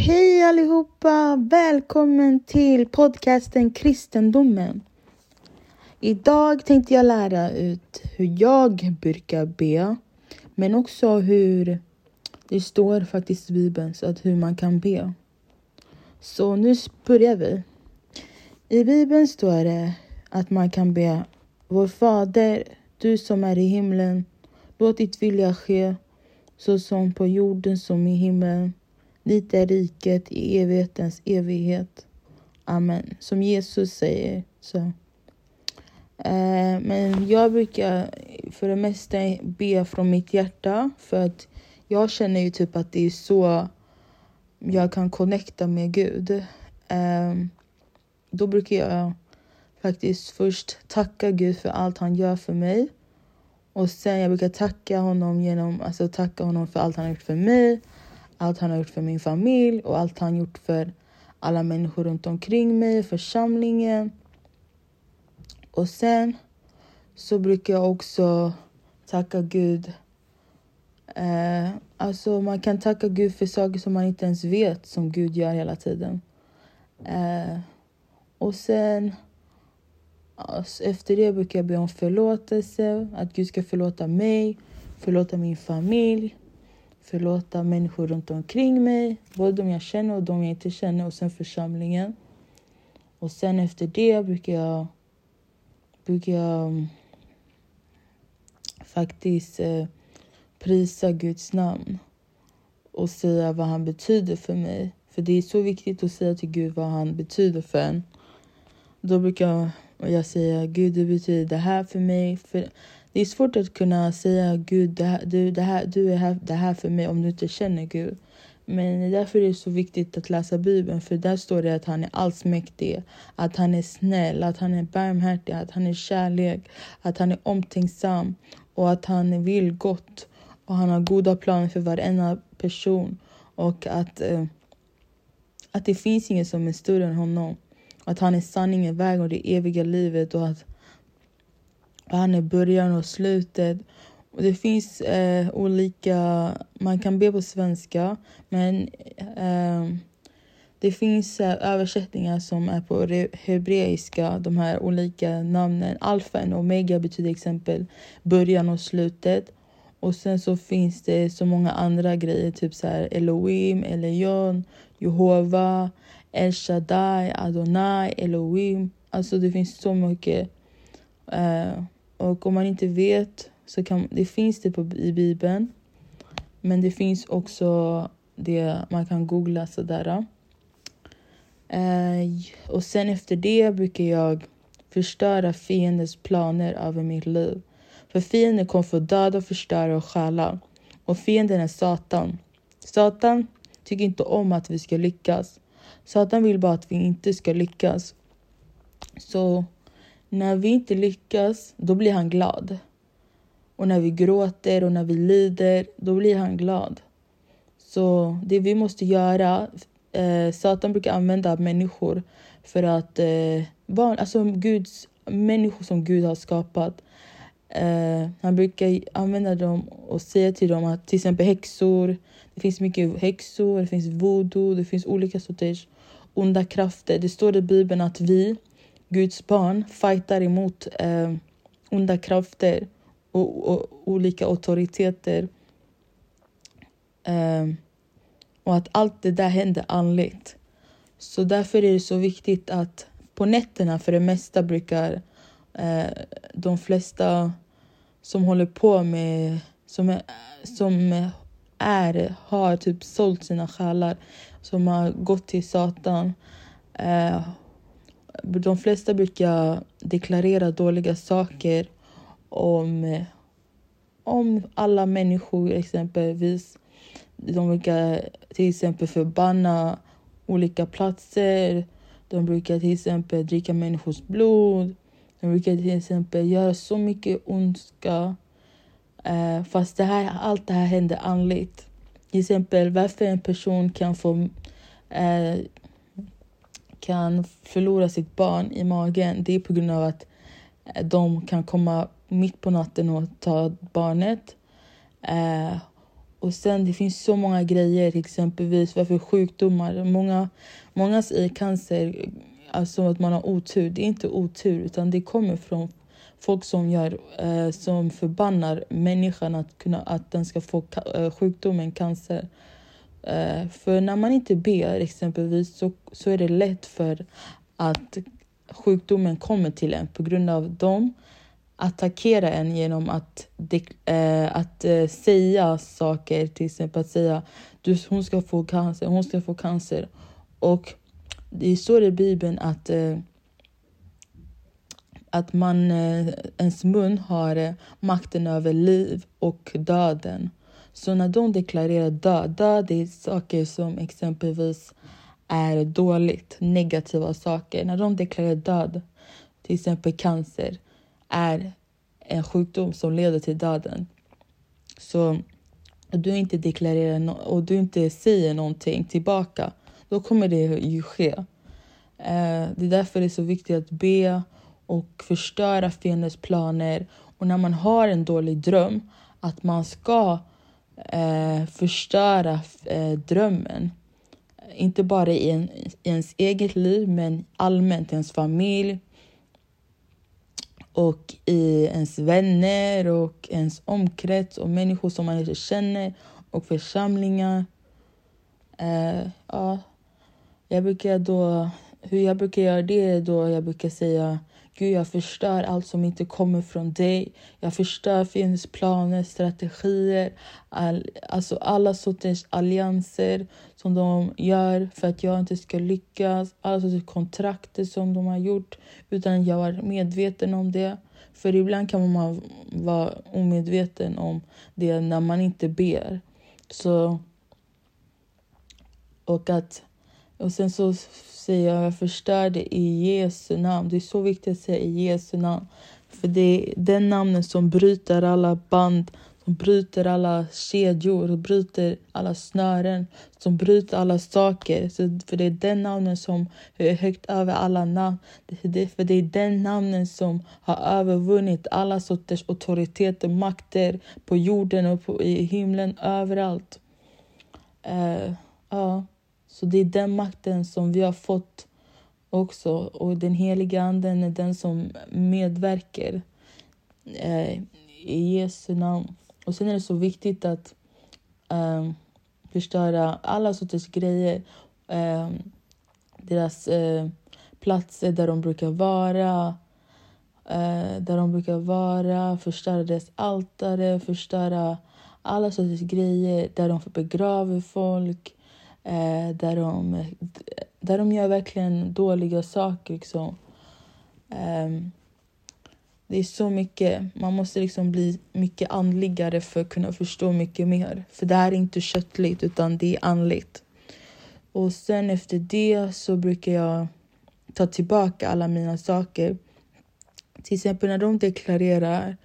Hej allihopa! Välkommen till podcasten Kristendomen. Idag tänkte jag lära ut hur jag brukar be, men också hur det står faktiskt i Bibeln, så att hur man kan be. Så nu börjar vi. I Bibeln står det att man kan be Vår Fader, du som är i himlen. Låt ditt vilja ske, så som på jorden som i himlen. Dit är riket i evighetens evighet. Amen. Som Jesus säger. så. Eh, men jag brukar för det mesta be från mitt hjärta för att jag känner ju typ att det är så jag kan connecta med Gud. Eh, då brukar jag faktiskt först tacka Gud för allt han gör för mig. Och sen jag brukar tacka honom genom, alltså tacka honom för allt han har gjort för mig, allt han har gjort för min familj och allt han gjort för alla människor runt omkring mig, församlingen. Och sen så brukar jag också tacka Gud. Eh, alltså man kan tacka Gud för saker som man inte ens vet som Gud gör hela tiden. Eh, och sen alltså, efter det brukar jag be om förlåtelse, att Gud ska förlåta mig, förlåta min familj, förlåta människor runt omkring mig, både de jag känner och de jag inte känner och sen församlingen. Och sen efter det brukar jag, brukar jag mm, faktiskt eh, prisa Guds namn och säga vad han betyder för mig. För det är så viktigt att säga till Gud vad han betyder för en. Då brukar jag säga Gud, du betyder det här för mig. För det är svårt att kunna säga Gud, det här, du, det här, du är här, det här för mig om du inte känner Gud. Men därför är det så viktigt att läsa Bibeln, för där står det att han är allsmäktig, att han är snäll, att han är barmhärtig, att han är kärlek, att han är omtänksam och att han vill gott och han har goda planer för varenda person och att, eh, att det finns ingen som är större än honom. Att han är sanningen, vägen och det eviga livet och att han är början och slutet. Och det finns eh, olika... Man kan be på svenska, men eh, det finns eh, översättningar som är på hebreiska, de här olika namnen. Alfa och omega betyder exempel början och slutet. Och sen så finns det så många andra grejer, typ så här Elohim, Elion, Jehova, El Shaddai, Adonai, Elohim. Alltså det finns så mycket. Uh, och om man inte vet så kan det finns det på, i Bibeln. Men det finns också det man kan googla sådär. Eh, och sen efter det brukar jag förstöra fiendens planer över mitt liv. För fienden kommer få döda, förstöra och stjäla. Och fienden är Satan. Satan tycker inte om att vi ska lyckas. Satan vill bara att vi inte ska lyckas. Så när vi inte lyckas, då blir han glad. Och när vi gråter och när vi lider, då blir han glad. Så det vi måste göra... Eh, Satan brukar använda människor för att... Eh, barn, alltså Guds, människor som Gud har skapat. Eh, han brukar använda dem och säga till dem att till exempel häxor. Det finns mycket häxor, det finns voodoo, det finns olika sorters onda krafter. Det står i Bibeln att vi, Guds barn, fightar emot eh, onda krafter och, och olika auktoriteter. Eh, och att allt det där händer andligt. Så därför är det så viktigt att på nätterna, för det mesta brukar eh, de flesta som håller på med, som är, som är har typ sålt sina själar, som har gått till Satan. Eh, de flesta brukar deklarera dåliga saker om, om alla människor exempelvis. De brukar till exempel förbanna olika platser. De brukar till exempel dricka människors blod. De brukar till exempel göra så mycket ondska. Eh, fast det här, allt det här händer andligt. Till exempel varför en person kan få eh, kan förlora sitt barn i magen, det är på grund av att eh, de kan komma mitt på natten och ta barnet. Eh, Och sen det finns så många grejer, exempelvis varför sjukdomar. Många, många i cancer, alltså att man har otur, det är inte otur utan det kommer från folk som, gör, eh, som förbannar människan att, kunna, att den ska få eh, sjukdomen cancer. Eh, för när man inte ber exempelvis så, så är det lätt för att sjukdomen kommer till en på grund av dem attackera en genom att, äh, att äh, säga saker, till exempel att säga du, hon ska få cancer, hon ska få cancer. Och det står i Bibeln att, äh, att man, ens mun har makten över liv och döden. Så när de deklarerar död, död är saker som exempelvis är dåligt, negativa saker. När de deklarerar död, till exempel cancer, är en sjukdom som leder till döden. Så om du inte deklarerar no och du inte säger någonting tillbaka, då kommer det ju ske. Eh, det är därför det är så viktigt att be och förstöra fiendens planer. Och när man har en dålig dröm, att man ska eh, förstöra eh, drömmen. Inte bara i, en, i ens eget liv, men allmänt i ens familj och i ens vänner och ens omkrets och människor som man inte känner och församlingar. Eh, ja, jag brukar då, hur jag brukar göra det är då jag brukar säga Gud, jag förstör allt som inte kommer från dig. Jag förstör fiendens planer, strategier, all, alltså alla sorters allianser som de gör för att jag inte ska lyckas. Alla sorters kontrakter som de har gjort utan jag var medveten om det. För ibland kan man vara omedveten om det när man inte ber. Så, och att och sen så säger jag, jag förstör det i Jesu namn. Det är så viktigt att säga i Jesu namn. För det är den namnen som bryter alla band, som bryter alla kedjor, bryter alla snören, som bryter alla saker. Så, för det är den namnen som är högt över alla namn. Det, för det är den namnen som har övervunnit alla sorters auktoriteter, makter på jorden och på, i himlen, överallt. Uh, uh. Så det är den makten som vi har fått också. Och den heliga anden är den som medverkar eh, i Jesu namn. Och sen är det så viktigt att eh, förstöra alla sorters grejer. Eh, deras eh, platser där de brukar vara. Eh, där de brukar vara, förstöra deras altare, förstöra alla sorters grejer där de begraver folk eh, där, de, där de gör verkligen dåliga saker. Liksom. Eh, det är så mycket. Man måste liksom bli mycket andligare för att kunna förstå mycket mer. För det här är inte köttligt, utan det är andligt. Och sen efter det så brukar jag ta tillbaka alla mina saker. Till exempel när de deklarerar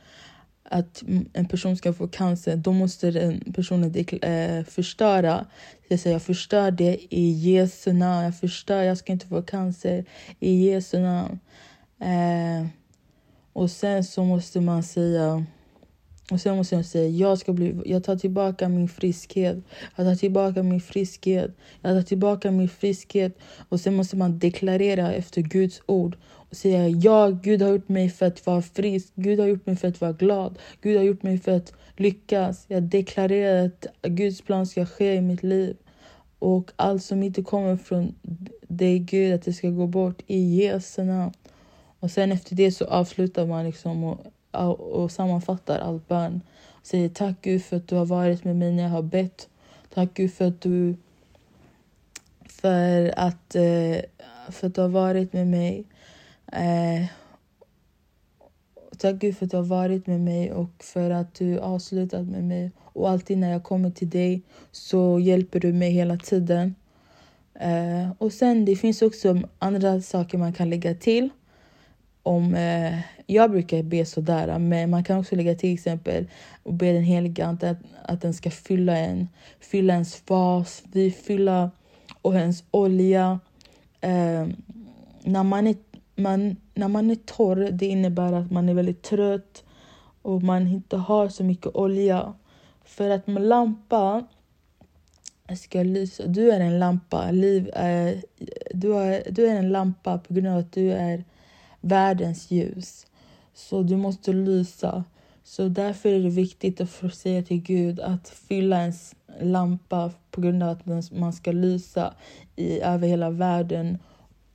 att en person ska få cancer, då måste den personen äh, förstöra. Jag säger jag förstör det i Jesu namn. Jag förstör, jag ska inte få cancer i Jesu namn. Äh, och sen så måste man säga och sen måste jag säga, jag, ska bli, jag tar tillbaka min friskhet. Jag tar tillbaka min friskhet. Jag tar tillbaka min friskhet. Och sen måste man deklarera efter Guds ord och säga ja, Gud har gjort mig för att vara frisk. Gud har gjort mig för att vara glad. Gud har gjort mig för att lyckas. Jag deklarerar att Guds plan ska ske i mitt liv. Och allt som inte kommer från dig, Gud, att det ska gå bort i Jesu namn. Och sen efter det så avslutar man liksom och, och sammanfattar all bön. Säger tack Gud för att du har varit med mig när jag har bett. Tack Gud för att du för att, eh, för att du har varit med mig. Eh, tack Gud för att du har varit med mig och för att du avslutat med mig. Och alltid när jag kommer till dig så hjälper du mig hela tiden. Eh, och sen det finns också andra saker man kan lägga till. Om, eh, jag brukar be sådär, men man kan också lägga till exempel och be den heliga Ande att, att den ska fylla en, fylla ens fas, vi fylla och ens olja. Eh, när man är man, när man är torr, det innebär att man är väldigt trött och man inte har så mycket olja. för att med lampa ska lysa. Du är en lampa. Liv är, du, är, du är en lampa på grund av att du är världens ljus. Så du måste lysa. Så därför är det viktigt att få säga till Gud att fylla ens lampa på grund av att man ska lysa i, över hela världen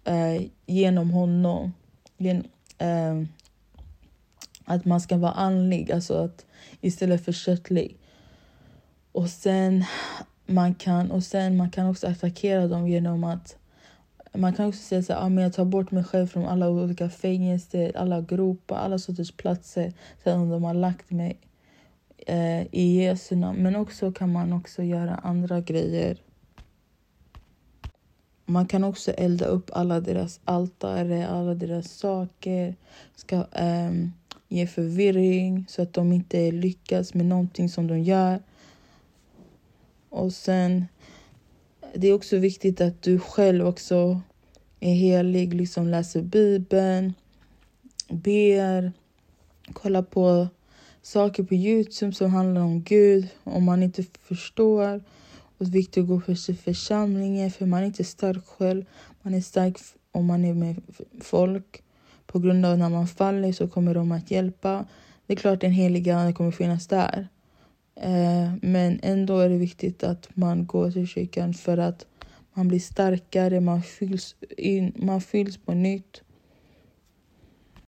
eh, genom honom. Gen, eh, att man ska vara andlig, alltså att, istället för köttlig. Och sen man kan, och sen man kan också attackera dem genom att man kan också säga så här, ah, men jag tar bort mig själv från alla olika fängelser, alla gropar, alla sorters platser som de har lagt mig eh, i Jesu namn. Men också kan man också göra andra grejer. Man kan också elda upp alla deras altare, alla deras saker. Ska eh, ge förvirring så att de inte lyckas med någonting som de gör. Och sen, det är också viktigt att du själv också är helig, liksom läser Bibeln, ber, kollar på saker på Youtube som handlar om Gud om man inte förstår. Och det är viktigt att gå för församlingen för man är inte stark själv. Man är stark om man är med folk. På grund av när man faller så kommer de att hjälpa. Det är klart den heliga ande kommer finnas där. Eh, men ändå är det viktigt att man går till kyrkan för att man blir starkare, man fylls, in, man fylls på nytt.